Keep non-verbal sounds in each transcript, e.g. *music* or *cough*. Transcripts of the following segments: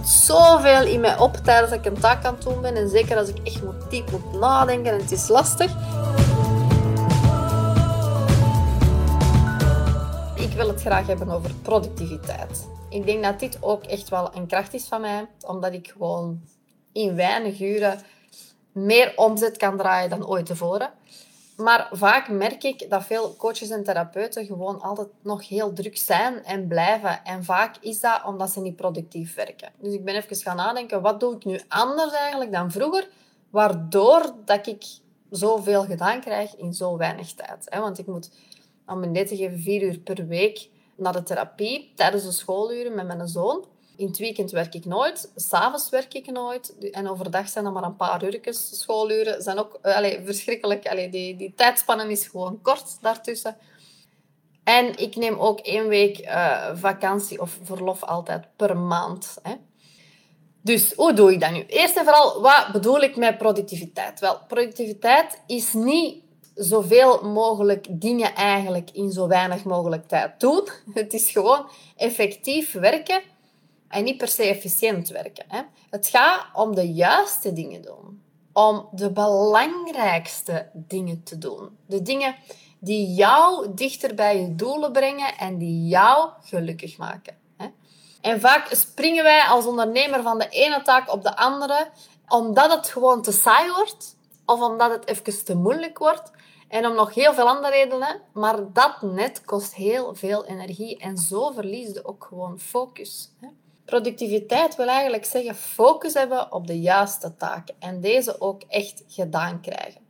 komt zoveel in mij op tijdens dat ik een taak aan het doen ben. En zeker als ik echt moet diep moet nadenken en het is lastig. Ik wil het graag hebben over productiviteit. Ik denk dat dit ook echt wel een kracht is van mij, omdat ik gewoon in weinig uren meer omzet kan draaien dan ooit tevoren. Maar vaak merk ik dat veel coaches en therapeuten gewoon altijd nog heel druk zijn en blijven. En vaak is dat omdat ze niet productief werken. Dus ik ben even gaan nadenken, wat doe ik nu anders eigenlijk dan vroeger? Waardoor dat ik zoveel gedaan krijg in zo weinig tijd. Want ik moet, om een te geven, vier uur per week naar de therapie tijdens de schooluren met mijn zoon. In het weekend werk ik nooit, s'avonds werk ik nooit. En overdag zijn er maar een paar uurtjes. Schooluren zijn ook eh, allez, verschrikkelijk. Allez, die, die tijdspannen is gewoon kort daartussen. En ik neem ook één week uh, vakantie of verlof altijd per maand. Hè. Dus hoe doe ik dat nu? Eerst en vooral, wat bedoel ik met productiviteit? Wel, productiviteit is niet zoveel mogelijk dingen eigenlijk in zo weinig mogelijk tijd doen. *laughs* Het is gewoon effectief werken en niet per se efficiënt werken. Hè. Het gaat om de juiste dingen doen. Om de belangrijkste dingen te doen. De dingen die jou dichter bij je doelen brengen en die jou gelukkig maken. Hè. En vaak springen wij als ondernemer van de ene taak op de andere, omdat het gewoon te saai wordt of omdat het even te moeilijk wordt. En om nog heel veel andere redenen, maar dat net kost heel veel energie en zo verlies je ook gewoon focus. Productiviteit wil eigenlijk zeggen focus hebben op de juiste taken en deze ook echt gedaan krijgen.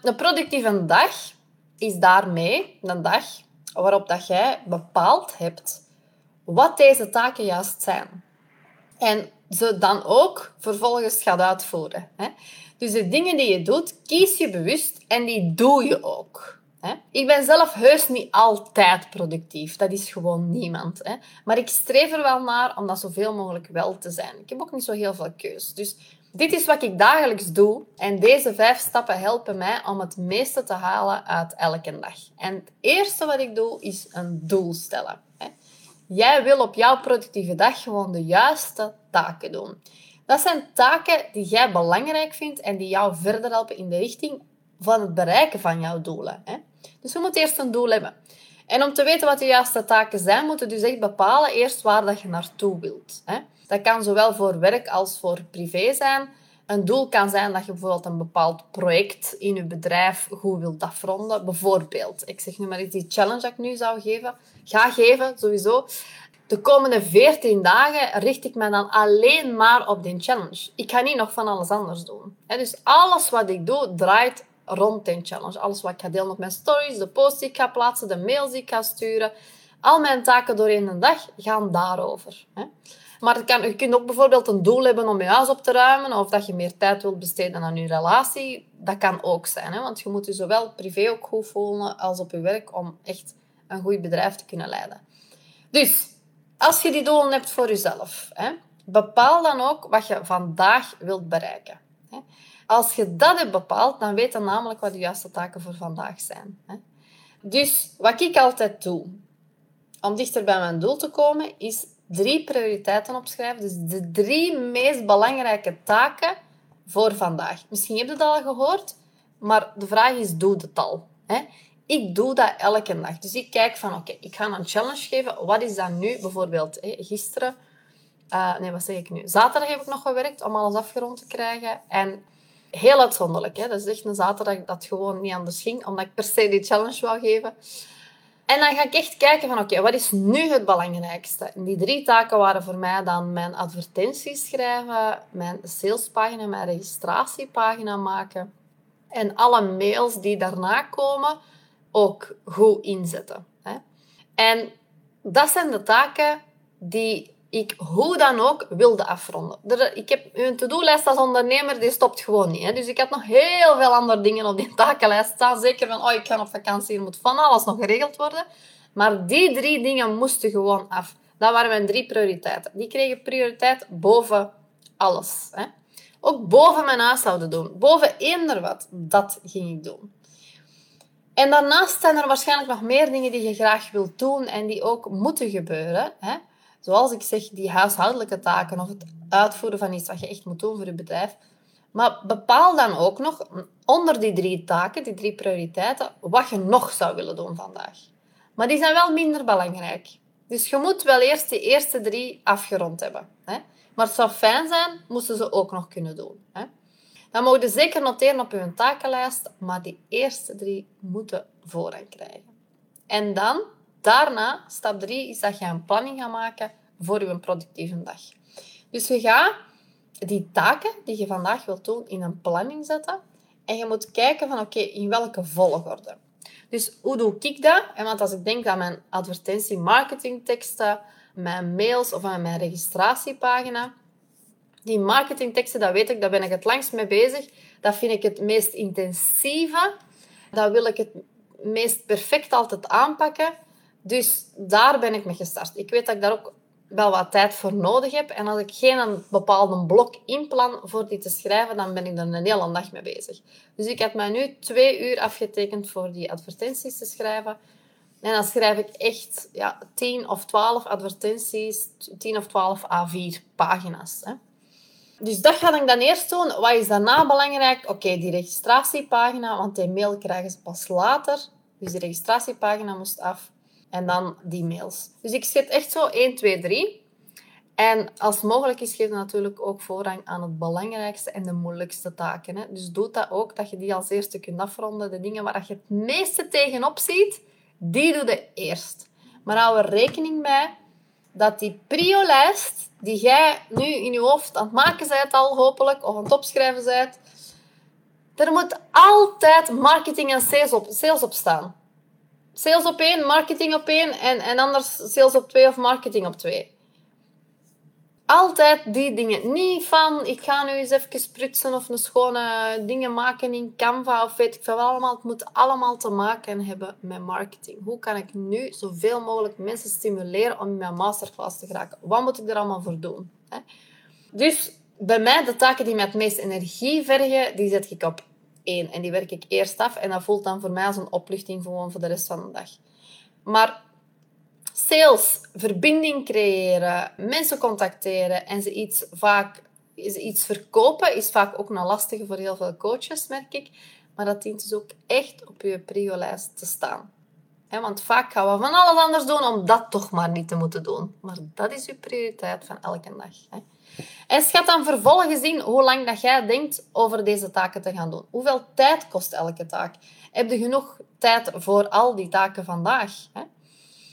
Een productieve dag is daarmee een dag waarop dat jij bepaald hebt wat deze taken juist zijn. En ze dan ook vervolgens gaat uitvoeren. Dus de dingen die je doet, kies je bewust en die doe je ook. Ik ben zelf heus niet altijd productief. Dat is gewoon niemand. Hè? Maar ik streef er wel naar om dat zoveel mogelijk wel te zijn. Ik heb ook niet zo heel veel keus. Dus dit is wat ik dagelijks doe. En deze vijf stappen helpen mij om het meeste te halen uit elke dag. En het eerste wat ik doe, is een doel stellen. Jij wil op jouw productieve dag gewoon de juiste taken doen. Dat zijn taken die jij belangrijk vindt en die jou verder helpen in de richting van het bereiken van jouw doelen. Dus je moet eerst een doel hebben. En om te weten wat de juiste taken zijn, moet je dus echt bepalen eerst waar dat je naartoe wilt. Hè. Dat kan zowel voor werk als voor privé zijn. Een doel kan zijn dat je bijvoorbeeld een bepaald project in je bedrijf goed wilt afronden. Bijvoorbeeld, ik zeg nu maar iets, die challenge dat ik nu zou geven, ga geven, sowieso. De komende 14 dagen richt ik me dan alleen maar op die challenge. Ik ga niet nog van alles anders doen. Dus alles wat ik doe, draait rond een challenge. Alles wat ik ga delen op mijn stories, de posts die ik ga plaatsen, de mails die ik ga sturen. Al mijn taken doorheen de dag gaan daarover. Hè. Maar kan, je kunt ook bijvoorbeeld een doel hebben om je huis op te ruimen of dat je meer tijd wilt besteden aan je relatie. Dat kan ook zijn, hè? want je moet je zowel privé ook goed voelen als op je werk om echt een goed bedrijf te kunnen leiden. Dus, als je die doelen hebt voor jezelf, hè, bepaal dan ook wat je vandaag wilt bereiken. Hè. Als je dat hebt bepaald, dan weet je namelijk wat de juiste taken voor vandaag zijn. Dus wat ik altijd doe om dichter bij mijn doel te komen, is drie prioriteiten opschrijven. Dus de drie meest belangrijke taken voor vandaag. Misschien heb je dat al gehoord, maar de vraag is, doe het al? Ik doe dat elke dag. Dus ik kijk van, oké, ik ga een challenge geven. Wat is dat nu? Bijvoorbeeld, gisteren... Uh, nee, wat zeg ik nu? Zaterdag heb ik nog gewerkt om alles afgerond te krijgen. En heel uitzonderlijk. Hè? Dat is echt een zaterdag dat gewoon niet anders ging, omdat ik per se die challenge wou geven. En dan ga ik echt kijken van, oké, wat is nu het belangrijkste? Die drie taken waren voor mij dan mijn advertenties schrijven, mijn salespagina, mijn registratiepagina maken en alle mails die daarna komen ook goed inzetten. Hè? En dat zijn de taken die ik hoe dan ook wilde afronden. Ik heb een to-do-lijst als ondernemer, die stopt gewoon niet. Hè. Dus ik had nog heel veel andere dingen op die takenlijst staan. Zeker van, oh, ik ga op vakantie, er moet van alles nog geregeld worden. Maar die drie dingen moesten gewoon af. Dat waren mijn drie prioriteiten. Die kregen prioriteit boven alles. Hè. Ook boven mijn huishouden doen. Boven eender wat. Dat ging ik doen. En daarnaast zijn er waarschijnlijk nog meer dingen die je graag wilt doen en die ook moeten gebeuren. Hè. Zoals ik zeg, die huishoudelijke taken of het uitvoeren van iets wat je echt moet doen voor je bedrijf. Maar bepaal dan ook nog onder die drie taken, die drie prioriteiten, wat je nog zou willen doen vandaag. Maar die zijn wel minder belangrijk. Dus je moet wel eerst die eerste drie afgerond hebben. Hè? Maar het zou fijn zijn, moesten ze ook nog kunnen doen. Hè? Dan mogen je zeker noteren op je takenlijst, maar die eerste drie moeten voorrang krijgen. En dan, daarna, stap drie, is dat je een planning gaat maken voor je productieve dag. Dus je gaat die taken die je vandaag wilt doen in een planning zetten. En je moet kijken van oké, in welke volgorde. Dus hoe doe ik dat? En want als ik denk aan mijn advertentie marketingteksten, mijn mails of aan mijn registratiepagina, die marketingteksten, dat weet ik, daar ben ik het langst mee bezig. Dat vind ik het meest intensieve. Dat wil ik het meest perfect altijd aanpakken. Dus daar ben ik mee gestart. Ik weet dat ik daar ook wel wat tijd voor nodig heb. En als ik geen bepaalde blok inplan voor die te schrijven, dan ben ik er een hele dag mee bezig. Dus ik heb mij nu twee uur afgetekend voor die advertenties te schrijven. En dan schrijf ik echt ja, 10 of 12 advertenties, 10 of 12 A4 pagina's. Dus dat ga ik dan eerst doen. Wat is daarna belangrijk? Oké, die registratiepagina, want die mail krijgen ze pas later. Dus die registratiepagina moest af. En dan die mails. Dus ik zet echt zo 1, 2, 3. En als mogelijk is, geef natuurlijk ook voorrang aan het belangrijkste en de moeilijkste taken. Hè. Dus doe dat ook, dat je die als eerste kunt afronden. De dingen waar je het meeste tegenop ziet, die doe je eerst. Maar hou er rekening mee dat die prio-lijst, die jij nu in je hoofd aan het maken bent al, hopelijk, of aan het opschrijven bent, er moet altijd marketing en sales op, sales op staan sales op één, marketing op één en, en anders sales op twee of marketing op twee. Altijd die dingen. Niet van, ik ga nu eens even sprutsen of een schone dingen maken in Canva of weet ik veel allemaal. Het moet allemaal te maken hebben met marketing. Hoe kan ik nu zoveel mogelijk mensen stimuleren om in mijn masterclass te geraken? Wat moet ik er allemaal voor doen? Dus bij mij, de taken die mij het meest energie vergen, die zet ik op één. En die werk ik eerst af. En dat voelt dan voor mij als een opluchting gewoon voor de rest van de dag. Maar sales, verbinding creëren, mensen contacteren en ze iets vaak ze iets verkopen, is vaak ook een lastige voor heel veel coaches, merk ik. Maar dat dient dus ook echt op je prio-lijst te staan. want vaak gaan we van alles anders doen om dat toch maar niet te moeten doen. Maar dat is je prioriteit van elke dag. En schat dan vervolgens in hoe lang dat jij denkt over deze taken te gaan doen. Hoeveel tijd kost elke taak? Heb je genoeg tijd voor al die taken vandaag? Hè?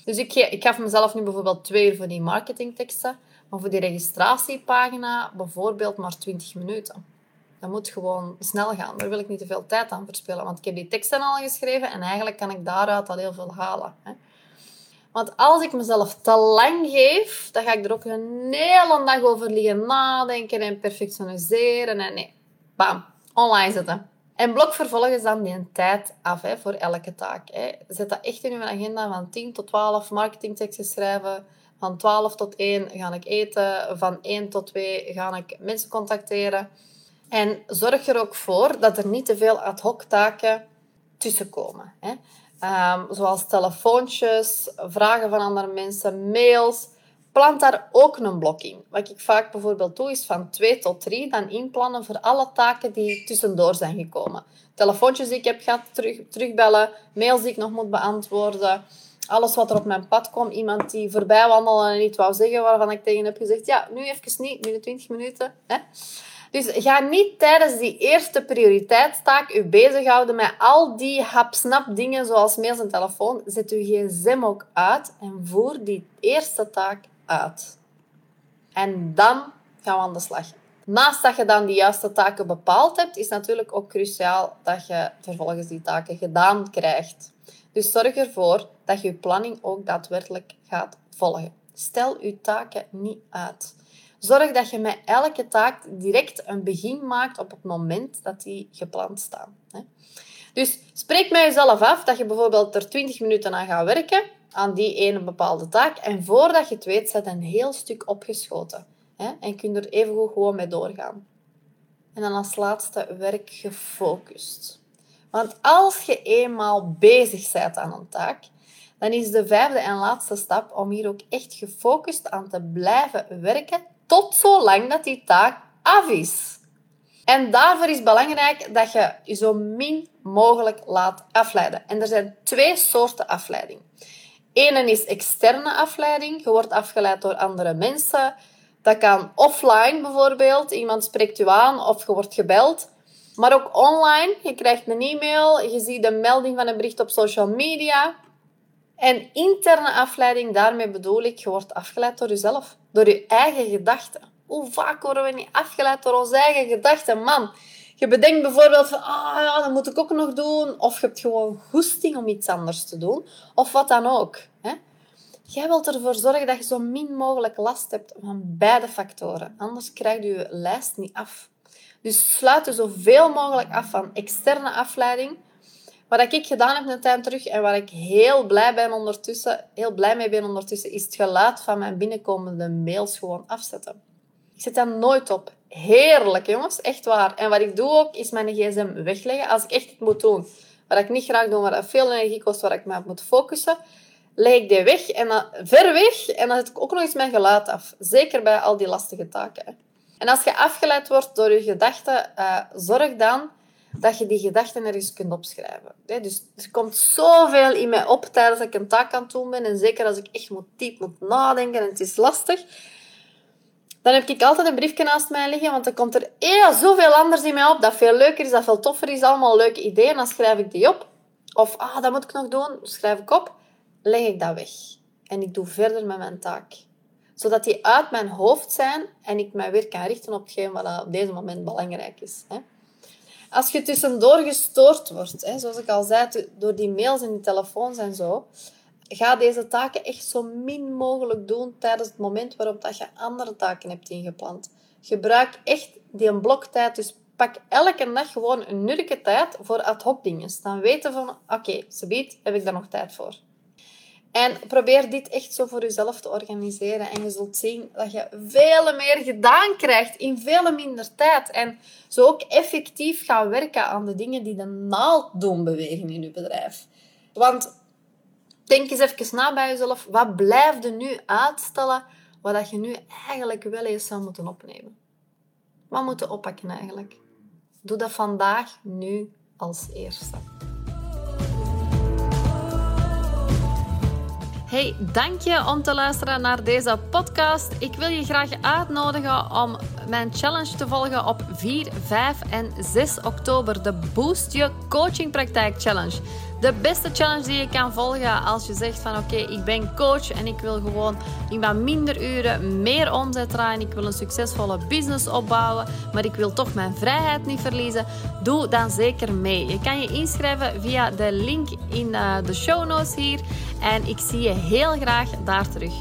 Dus ik, ik gaf mezelf nu bijvoorbeeld twee uur voor die marketingteksten, maar voor die registratiepagina bijvoorbeeld maar 20 minuten. Dat moet gewoon snel gaan. Daar wil ik niet te veel tijd aan verspillen, want ik heb die teksten al geschreven en eigenlijk kan ik daaruit al heel veel halen. Hè? Want als ik mezelf te lang geef, dan ga ik er ook een hele dag over liggen nadenken en perfectioniseren. En nee, bam, online zetten. En blok vervolgens dan die tijd af hè, voor elke taak. Hè. Zet dat echt in uw agenda van 10 tot 12 marketingteksten schrijven. Van 12 tot 1 ga ik eten. Van 1 tot 2 ga ik mensen contacteren. En zorg er ook voor dat er niet te veel ad hoc taken tussenkomen. Um, zoals telefoontjes, vragen van andere mensen, mails. Plant daar ook een blok in. Wat ik vaak bijvoorbeeld doe, is van 2 tot 3 dan inplannen voor alle taken die tussendoor zijn gekomen. Telefoontjes die ik heb gehad, terug, terugbellen, mails die ik nog moet beantwoorden. Alles wat er op mijn pad komt. Iemand die voorbij wandelde en niet wou zeggen, waarvan ik tegen heb gezegd, ja, nu even niet, nu de 20 minuten. Hè? Dus ga niet tijdens die eerste prioriteitstaak u bezighouden met al die hapsnap dingen zoals mails en telefoon. Zet uw gsm ook uit en voer die eerste taak uit. En dan gaan we aan de slag. Naast dat je dan die juiste taken bepaald hebt, is natuurlijk ook cruciaal dat je vervolgens die taken gedaan krijgt. Dus zorg ervoor dat je je planning ook daadwerkelijk gaat volgen. Stel je taken niet uit. Zorg dat je met elke taak direct een begin maakt op het moment dat die gepland staan. Dus spreek met jezelf af dat je bijvoorbeeld er 20 minuten aan gaat werken, aan die ene bepaalde taak. En voordat je het weet, zet een heel stuk opgeschoten. En kun er even goed gewoon mee doorgaan. En dan als laatste, werk gefocust. Want als je eenmaal bezig bent aan een taak, dan is de vijfde en laatste stap om hier ook echt gefocust aan te blijven werken tot zolang dat die taak af is. En daarvoor is belangrijk dat je je zo min mogelijk laat afleiden. En er zijn twee soorten afleiding. Ene is externe afleiding. Je wordt afgeleid door andere mensen. Dat kan offline bijvoorbeeld. Iemand spreekt je aan of je wordt gebeld. Maar ook online. Je krijgt een e-mail. Je ziet de melding van een bericht op social media. En interne afleiding, daarmee bedoel ik, je wordt afgeleid door jezelf. Door je eigen gedachten. Hoe vaak worden we niet afgeleid door onze eigen gedachten? Man, je bedenkt bijvoorbeeld van, ah dat moet ik ook nog doen. Of je hebt gewoon goesting om iets anders te doen. Of wat dan ook. Hè? Jij wilt ervoor zorgen dat je zo min mogelijk last hebt van beide factoren. Anders krijg je je lijst niet af. Dus sluit je zoveel mogelijk af van externe afleiding. Wat ik gedaan heb een tijd terug en waar ik heel blij, ben ondertussen, heel blij mee ben ondertussen, is het geluid van mijn binnenkomende mails gewoon afzetten. Ik zet dat nooit op. Heerlijk, jongens. Echt waar. En wat ik doe ook, is mijn gsm wegleggen. Als ik echt iets moet doen, wat ik niet graag doe, waar veel energie kost, waar ik me op moet focussen, leg ik die weg en dan ver weg. En dan zet ik ook nog eens mijn geluid af. Zeker bij al die lastige taken. En als je afgeleid wordt door je gedachten, uh, zorg dan dat je die gedachten ergens kunt opschrijven. Dus er komt zoveel in mij op tijdens dat ik een taak aan het doen ben. En zeker als ik echt moet diep moet nadenken en het is lastig. Dan heb ik altijd een briefje naast mij liggen, want dan komt er heel zoveel anders in mij op dat veel leuker is, dat veel toffer is. Allemaal leuke ideeën. Dan schrijf ik die op. Of, ah, dat moet ik nog doen. Schrijf ik op. Leg ik dat weg. En ik doe verder met mijn taak. Zodat die uit mijn hoofd zijn en ik mij weer kan richten op hetgeen wat op deze moment belangrijk is. Als je tussendoor gestoord wordt, hè, zoals ik al zei, door die mails en die telefoons en zo, ga deze taken echt zo min mogelijk doen tijdens het moment waarop dat je andere taken hebt ingepland. Gebruik echt die bloktijd. Dus pak elke dag gewoon een nurke tijd voor ad hoc dingen. Dan weten van, oké, okay, biedt, heb ik daar nog tijd voor. En probeer dit echt zo voor jezelf te organiseren. En je zult zien dat je veel meer gedaan krijgt in veel minder tijd. En zo ook effectief gaan werken aan de dingen die de naald doen bewegen in je bedrijf. Want denk eens even na bij jezelf. Wat blijft er nu uitstellen wat je nu eigenlijk wel eens zou moeten opnemen? Wat moeten oppakken eigenlijk? Doe dat vandaag, nu als eerste. Hey, dank je om te luisteren naar deze podcast. Ik wil je graag uitnodigen om mijn challenge te volgen op 4, 5 en 6 oktober. De Boost Je Coaching Praktijk Challenge. De beste challenge die je kan volgen als je zegt van oké, ik ben coach en ik wil gewoon in wat minder uren meer omzet draaien. Ik wil een succesvolle business opbouwen, maar ik wil toch mijn vrijheid niet verliezen. Doe dan zeker mee. Je kan je inschrijven via de link in eh, de show notes hier. En ik zie je heel graag daar terug.